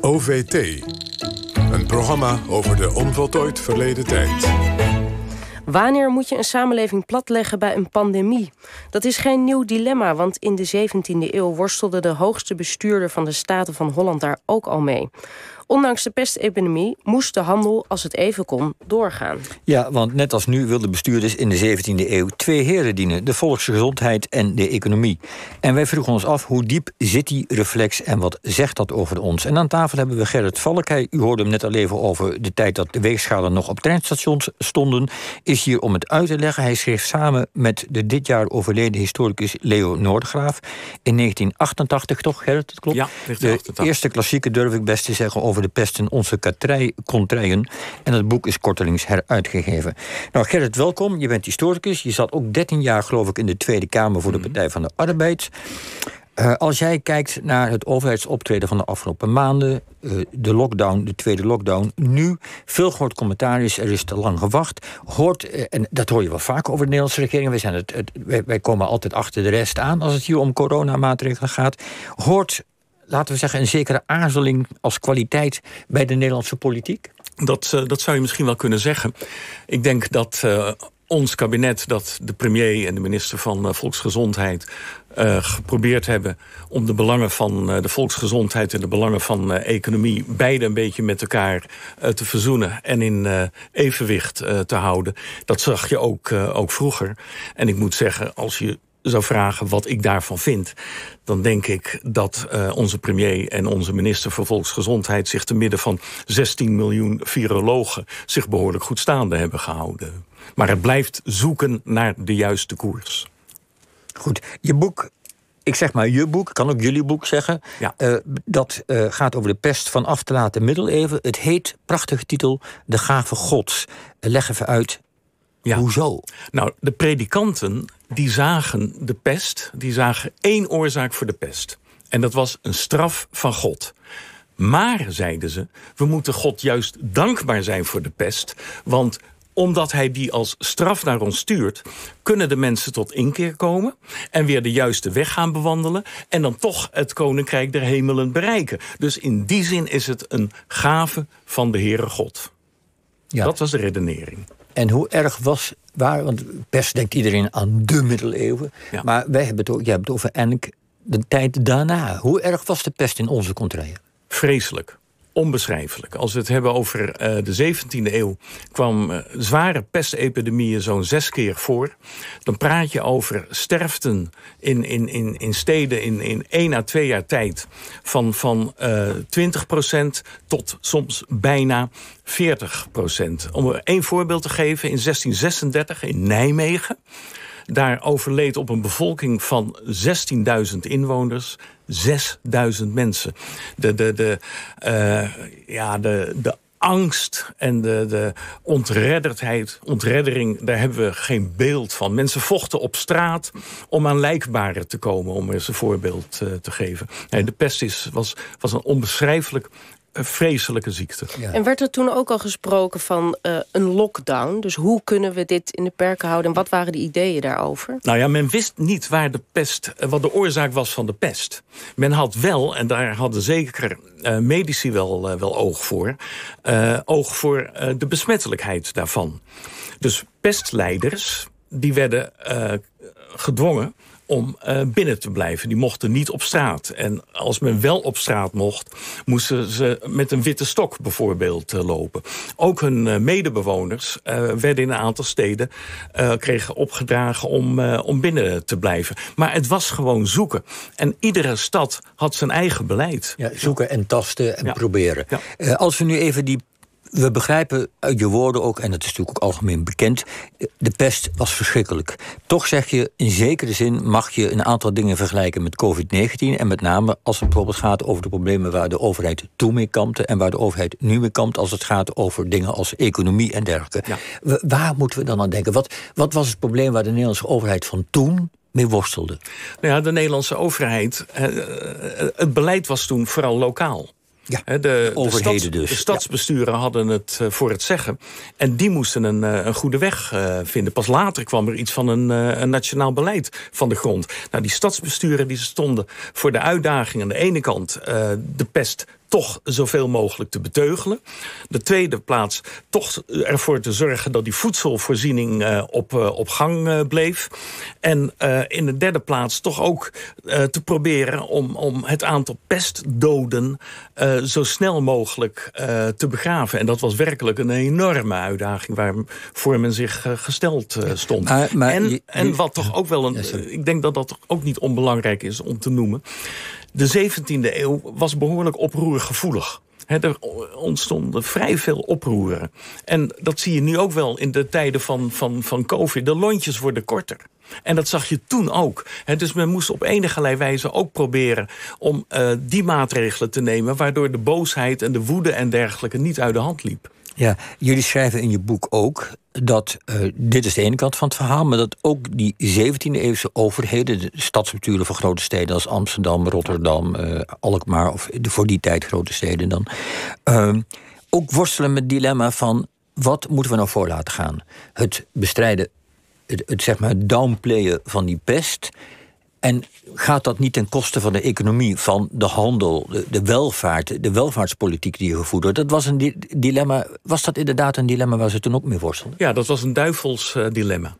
OVT. Een programma over de onvoltooid verleden tijd. Wanneer moet je een samenleving platleggen bij een pandemie? Dat is geen nieuw dilemma, want in de 17e eeuw worstelde de hoogste bestuurder van de Staten van Holland daar ook al mee. Ondanks de pestepidemie moest de handel, als het even kon, doorgaan. Ja, want net als nu wilden bestuurders in de 17e eeuw twee heren dienen: de volksgezondheid en de economie. En wij vroegen ons af hoe diep zit die reflex en wat zegt dat over ons? En aan tafel hebben we Gerrit Valkij. U hoorde hem net al even over de tijd dat de weegschalen nog op treinstations stonden. Is hier om het uit te leggen. Hij schreef samen met de dit jaar overleden historicus Leo Noordgraaf in 1988, toch Gerrit? Dat klopt? Ja, 1988. De eerste klassieke durf ik best te zeggen over de pest in onze contraien. En het boek is kortelings heruitgegeven. Nou, Gerrit, welkom. Je bent historicus. Je zat ook 13 jaar, geloof ik, in de Tweede Kamer voor de Mhm. Partij van de Arbeid. Uh, als jij kijkt naar het overheidsoptreden van de afgelopen maanden, uh, de lockdown, de tweede lockdown, nu veel gehoord commentaar is, er is te lang gewacht. Hoort, uh, en dat hoor je wel vaak over de Nederlandse regering, wij, zijn het, het wij, wij komen altijd achter de rest aan als het hier om coronamaatregelen gaat. Hoort laten we zeggen, een zekere aarzeling als kwaliteit bij de Nederlandse politiek? Dat, uh, dat zou je misschien wel kunnen zeggen. Ik denk dat uh, ons kabinet, dat de premier en de minister van uh, Volksgezondheid geprobeerd hebben om de belangen van de volksgezondheid en de belangen van economie beide een beetje met elkaar te verzoenen en in evenwicht te houden. Dat zag je ook, ook vroeger. En ik moet zeggen, als je zou vragen wat ik daarvan vind... dan denk ik dat uh, onze premier en onze minister voor Volksgezondheid... zich te midden van 16 miljoen virologen... zich behoorlijk goed staande hebben gehouden. Maar het blijft zoeken naar de juiste koers. Goed, je boek ik zeg maar je boek, kan ook jullie boek zeggen. Ja. Uh, dat uh, gaat over de pest van af te laten middeleeuwen. Het heet, prachtige titel, De Gave Gods. Leg even uit, ja. hoezo? Nou, de predikanten die zagen de pest, die zagen één oorzaak voor de pest. En dat was een straf van God. Maar, zeiden ze, we moeten God juist dankbaar zijn voor de pest. Want omdat hij die als straf naar ons stuurt... kunnen de mensen tot inkeer komen... en weer de juiste weg gaan bewandelen... en dan toch het koninkrijk der hemelen bereiken. Dus in die zin is het een gave van de Heere God. Ja. Dat was de redenering. En hoe erg was, waar, want pest denkt iedereen aan de middeleeuwen... Ja. maar wij hebben het ook, jij hebt het over eigenlijk de tijd daarna. Hoe erg was de pest in onze contraien? Vreselijk onbeschrijfelijk. Als we het hebben over uh, de 17e eeuw... kwam uh, zware pestepidemieën zo'n zes keer voor. Dan praat je over sterften in, in, in, in steden in, in één à twee jaar tijd... van, van uh, 20% tot soms bijna 40% Om er één voorbeeld te geven, in 1636 in Nijmegen... Daar overleed op een bevolking van 16.000 inwoners 6.000 mensen. De, de, de, uh, ja, de, de angst en de, de ontredderdheid, ontreddering, daar hebben we geen beeld van. Mensen vochten op straat om aan lijkbaren te komen, om eens een voorbeeld uh, te geven. De pest is, was, was een onbeschrijfelijk vreselijke ziekte. Ja. En werd er toen ook al gesproken van uh, een lockdown? Dus hoe kunnen we dit in de perken houden? En wat waren de ideeën daarover? Nou ja, men wist niet waar de pest, wat de oorzaak was van de pest. Men had wel, en daar hadden zeker uh, medici wel, uh, wel oog voor... oog voor de besmettelijkheid daarvan. Dus pestleiders, die werden gedwongen om uh, binnen te blijven. Die mochten niet op straat. En als men wel op straat mocht... moesten ze met een witte stok bijvoorbeeld uh, lopen. Ook hun uh, medebewoners werden in een aantal steden... kregen opgedragen om, om binnen te blijven. Maar het was gewoon zoeken. En iedere stad had zijn eigen beleid. Ja, zoeken en tasten en ja. proberen. Ja. als we nu even die we begrijpen uit je woorden ook, en dat is natuurlijk ook algemeen bekend... de pest was verschrikkelijk. Toch zeg je, in zekere zin mag je een aantal dingen vergelijken met COVID-19... en met name als het bijvoorbeeld gaat over de problemen... waar de overheid toen mee kampte en waar de overheid nu mee kampt... als het gaat over dingen als economie en dergelijke. Ja. Waar moeten we dan aan denken? Wat, wat was het probleem waar de Nederlandse overheid van toen mee worstelde? Nou ja, de Nederlandse overheid... het beleid was toen vooral lokaal. Ja, de, de, overheden stads, dus. De stadsbesturen hadden het uh, voor het zeggen. En die moesten een, uh, een goede weg uh, vinden. Pas later kwam er iets van een, een, nationaal beleid van de grond. Nou, die stadsbesturen die stonden voor de uitdaging aan de ene kant de pest toch zoveel mogelijk te beteugelen. De tweede plaats toch ervoor te zorgen dat die voedselvoorziening uh, op, uh, op gang uh, bleef. En in de derde plaats toch ook te proberen om, om het aantal pestdoden zo snel mogelijk te begraven. En dat was werkelijk een enorme uitdaging waarvoor men zich gesteld stond. Maar, maar en, en wat toch ook wel een. ik denk dat dat ook niet onbelangrijk is om te noemen de 17e eeuw was behoorlijk oproergevoelig. er ontstonden vrij veel oproeren. En dat zie je nu ook wel in de tijden van, van, van COVID. De lontjes worden korter. En dat zag je toen ook. dus men moest op enige wijze ook proberen om uh, die maatregelen te nemen... waardoor de boosheid en de woede en dergelijke niet uit de hand liep. Ja, jullie schrijven in je boek ook dat, uh, dit is de ene kant van het verhaal... maar dat ook die 17e-eeuwse overheden... de stadsbesturen van grote steden als Amsterdam, Rotterdam... Uh, Alkmaar, of voor die tijd grote steden dan... Uh, ook worstelen met het dilemma van... wat moeten we nou voor laten gaan? Het bestrijden, het, het zeg maar downplayen van die pest... En gaat dat niet ten koste van de economie, van de handel, de, de welvaart, de welvaartspolitiek die je gevoerd wordt? Dat was een dilemma. Was dat inderdaad een dilemma waar ze toen ook mee worstelden? Ja, dat was een duivels uh, dilemma.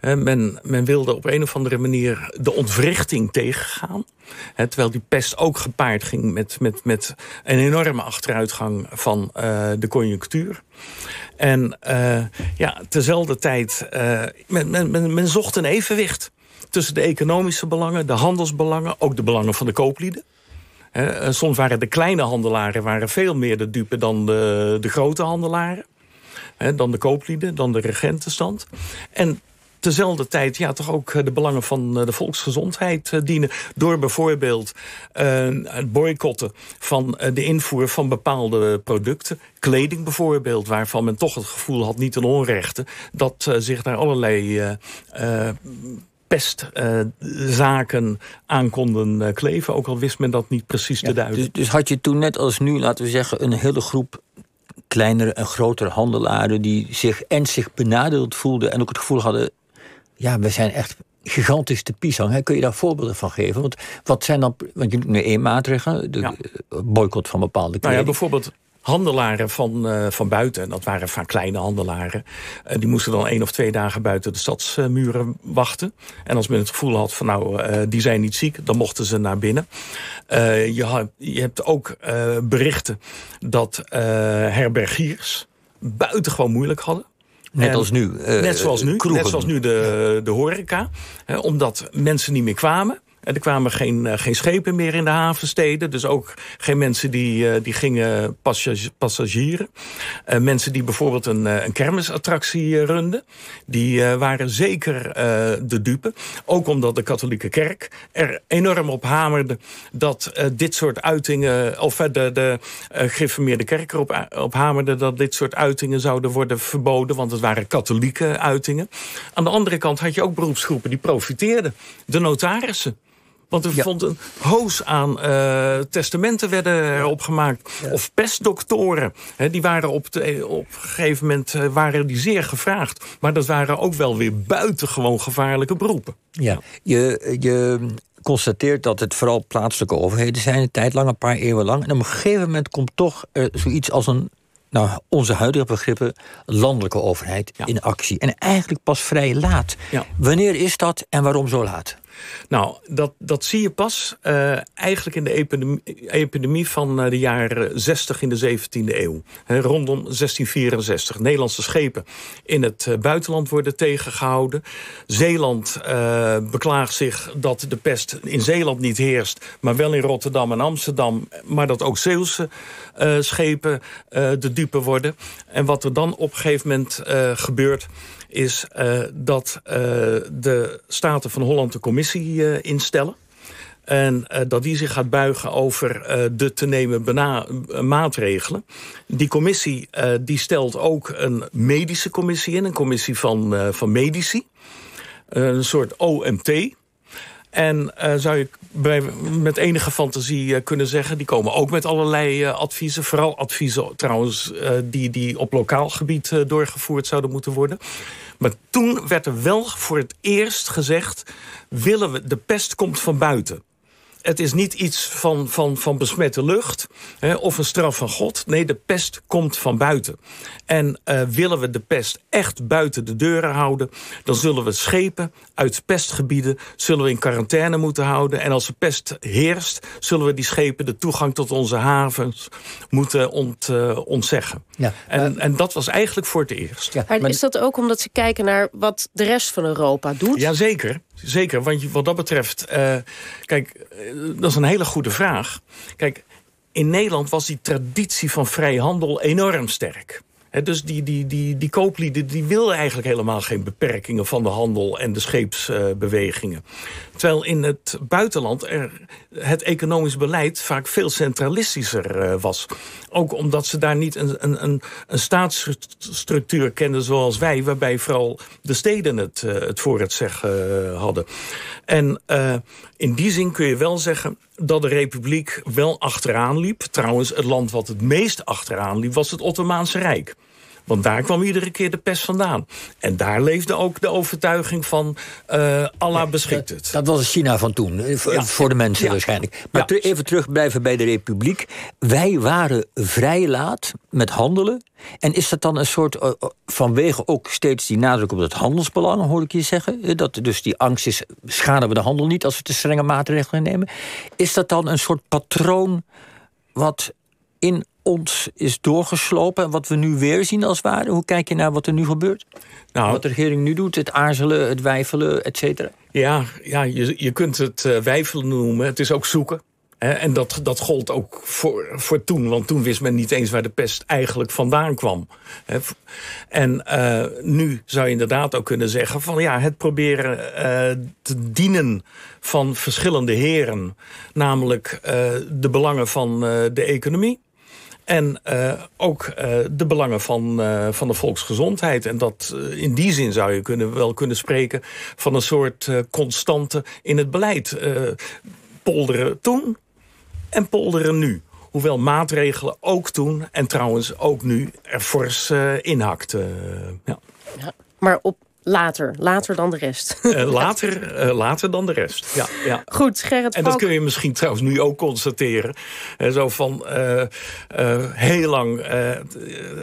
men, men, wilde op een of andere manier de ontwrichting tegengaan. terwijl die pest ook gepaard ging met, met, met een enorme achteruitgang van uh, de conjunctuur. En uh, ja, tezelfde tijd, men, men, men zocht een evenwicht tussen de economische belangen, de handelsbelangen... ook de belangen van de kooplieden. He, soms waren de kleine handelaren waren veel meer de dupe dan de, de grote handelaren. dan de kooplieden, dan de regentenstand. En tezelfde tijd ja, toch ook eh, de belangen van eh, de volksgezondheid eh, dienen. Door bijvoorbeeld het boycotten van de invoer van bepaalde producten. Kleding bijvoorbeeld, waarvan men toch het gevoel had, niet ten onrechte... dat zich daar allerlei pestzaken aan konden uh, kleven. Ook al wist men dat niet precies te duiden. Dus, dus, had je toen net als nu, laten we zeggen... een hele groep kleinere en grotere handelaren... die zich ernstig benadeeld voelden en ook het gevoel hadden... ja, we zijn echt gigantisch te pisang. Kun je daar voorbeelden van geven? Want wat zijn dan... Want je doet nu één maatregel, de boycott van bepaalde kleding. Nou ja, bijvoorbeeld handelaren van, uh, van buiten, en dat waren vaak kleine handelaren... Uh, die moesten dan één of twee dagen buiten de stadsmuren wachten. En als men het gevoel had van nou, uh, die zijn niet ziek... dan mochten ze naar binnen. je, had, je hebt ook berichten dat herbergiers buitengewoon moeilijk hadden. Net als nu. net zoals nu, net zoals nu de, de horeca. omdat mensen niet meer kwamen. Er kwamen geen, eh, geen schepen meer in de havensteden. Dus ook geen mensen die, eh, die gingen passagieren. Uh, mensen die bijvoorbeeld een, een kermisattractie runden. Die waren zeker de dupe. Ook omdat de katholieke kerk er enorm op hamerde... dat dit soort uitingen... of de, de gereformeerde kerk erop op hamerde... dat dit soort uitingen zouden worden verboden. Want het waren katholieke uitingen. Aan de andere kant had je ook beroepsgroepen die profiteerden. De notarissen. Want er vond een hoos aan uh, testamenten werden erop gemaakt. Of pestdoktoren. die waren op, de, op een gegeven moment uh, waren die zeer gevraagd. Maar dat waren ook wel weer buitengewoon gevaarlijke beroepen. Ja, je, je constateert dat het vooral plaatselijke overheden zijn. Een tijd lang, een paar eeuwen lang. En op een gegeven moment komt toch uh, zoiets als een nou, onze huidige begrippen landelijke overheid in actie. En eigenlijk pas vrij laat. Ja. Wanneer is dat en waarom zo laat? Nou, dat, dat zie je pas uh, eigenlijk in de epidemie, van uh, de jaren 60 in de 17e eeuw. Rondom 1664. Nederlandse schepen in het uh, buitenland worden tegengehouden. Zeeland beklaagt zich dat de pest in Zeeland niet heerst... maar wel in Rotterdam en Amsterdam. Maar dat ook Zeeuwse schepen de dupe worden. En wat er dan op een gegeven moment gebeurt is dat de Staten van Holland de commissie uh, instellen. En dat die zich gaat buigen over de te nemen maatregelen. Die commissie die stelt ook een medische commissie in. Een commissie van, van medici. een soort OMT. En zou je bij, met enige fantasie kunnen zeggen... die komen ook met allerlei adviezen. Vooral adviezen trouwens die, die op lokaal gebied doorgevoerd zouden moeten worden. Maar toen werd er wel voor het eerst gezegd... willen we, de pest komt van buiten. Het is niet iets van, van, van besmette lucht hè, of een straf van God. Nee, de pest komt van buiten. En uh, willen we de pest echt buiten de deuren houden... dan zullen we schepen uit pestgebieden zullen we in quarantaine moeten houden. En als de pest heerst, zullen we die schepen de toegang tot onze havens moeten ont, uh, ontzeggen. Ja, en, en dat was eigenlijk voor het eerst. Ja, maar is dat ook omdat ze kijken naar wat de rest van Europa doet? Jazeker. Zeker, want wat dat betreft... Uh, kijk, dat is een hele goede vraag. Kijk, in Nederland was die traditie van vrijhandel enorm sterk dus die, die, die, die kooplieden die wilden eigenlijk helemaal geen beperkingen van de handel en de scheepsbewegingen. Terwijl in het buitenland er het economisch beleid vaak veel centralistischer uh, was. Ook omdat ze daar niet een, een, een, staatsstructuur kenden zoals wij, waarbij vooral de steden het, uh, het voor het zeggen uh, hadden. En in die zin kun je wel zeggen dat de republiek wel achteraan liep. Trouwens, het land wat het meest achteraan liep was het Ottomaanse Rijk. Want daar kwam iedere keer de pest vandaan. En daar leefde ook de overtuiging van uh, Allah beschikt het. Dat was China van toen, eh, voor de mensen waarschijnlijk. Maar even terug blijven bij de republiek. Wij waren vrij laat met handelen. En is dat dan een soort, uh, vanwege ook steeds die nadruk op het handelsbelang, hoor ik je zeggen? Dat dus die angst is, schaden we de handel niet als we te strenge maatregelen nemen? Is dat dan een soort patroon wat in ons is doorgeslopen en wat we nu weer zien als ware? Hoe kijk je naar wat er nu gebeurt? Nou, wat de regering nu doet, het aarzelen, het wijfelen, et cetera? Ja, ja je, je kunt het uh, wijfelen noemen. Het is ook zoeken. Hè? En dat, dat gold ook voor, voor toen. Want toen wist men niet eens waar de pest eigenlijk vandaan kwam. Hè? En uh, nu zou je inderdaad ook kunnen zeggen... van ja, het proberen uh, te dienen van verschillende heren. Namelijk de belangen van de economie en uh, ook uh, de belangen van, uh, van de volksgezondheid. En dat in die zin zou je kunnen, wel kunnen spreken van een soort constante in het beleid. polderen toen en polderen nu. Hoewel maatregelen ook toen en trouwens ook nu er fors inhakten. Ja. ja. Maar op Later, later dan de rest. Uh, later, uh, later dan de rest, ja. ja. Goed, Gerrit En dat kun je misschien trouwens nu ook constateren. Uh, zo van heel lang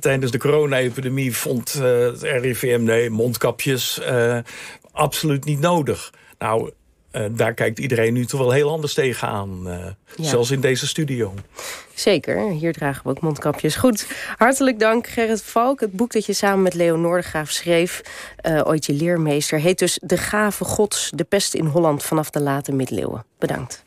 tijdens de corona-epidemie vond het RIVM... nee, mondkapjes absoluut niet nodig. Nou, uh, daar kijkt iedereen nu toch wel heel anders tegenaan. Uh, ja. Zelfs in deze studio. Zeker, hier dragen we ook mondkapjes. Goed, hartelijk dank Gerrit Valk. Het boek dat je samen met Leo Noordegraaf schreef, uh, ooit je leermeester... heet dus De Gave Gods, de pest in Holland vanaf de late middeleeuwen. Bedankt.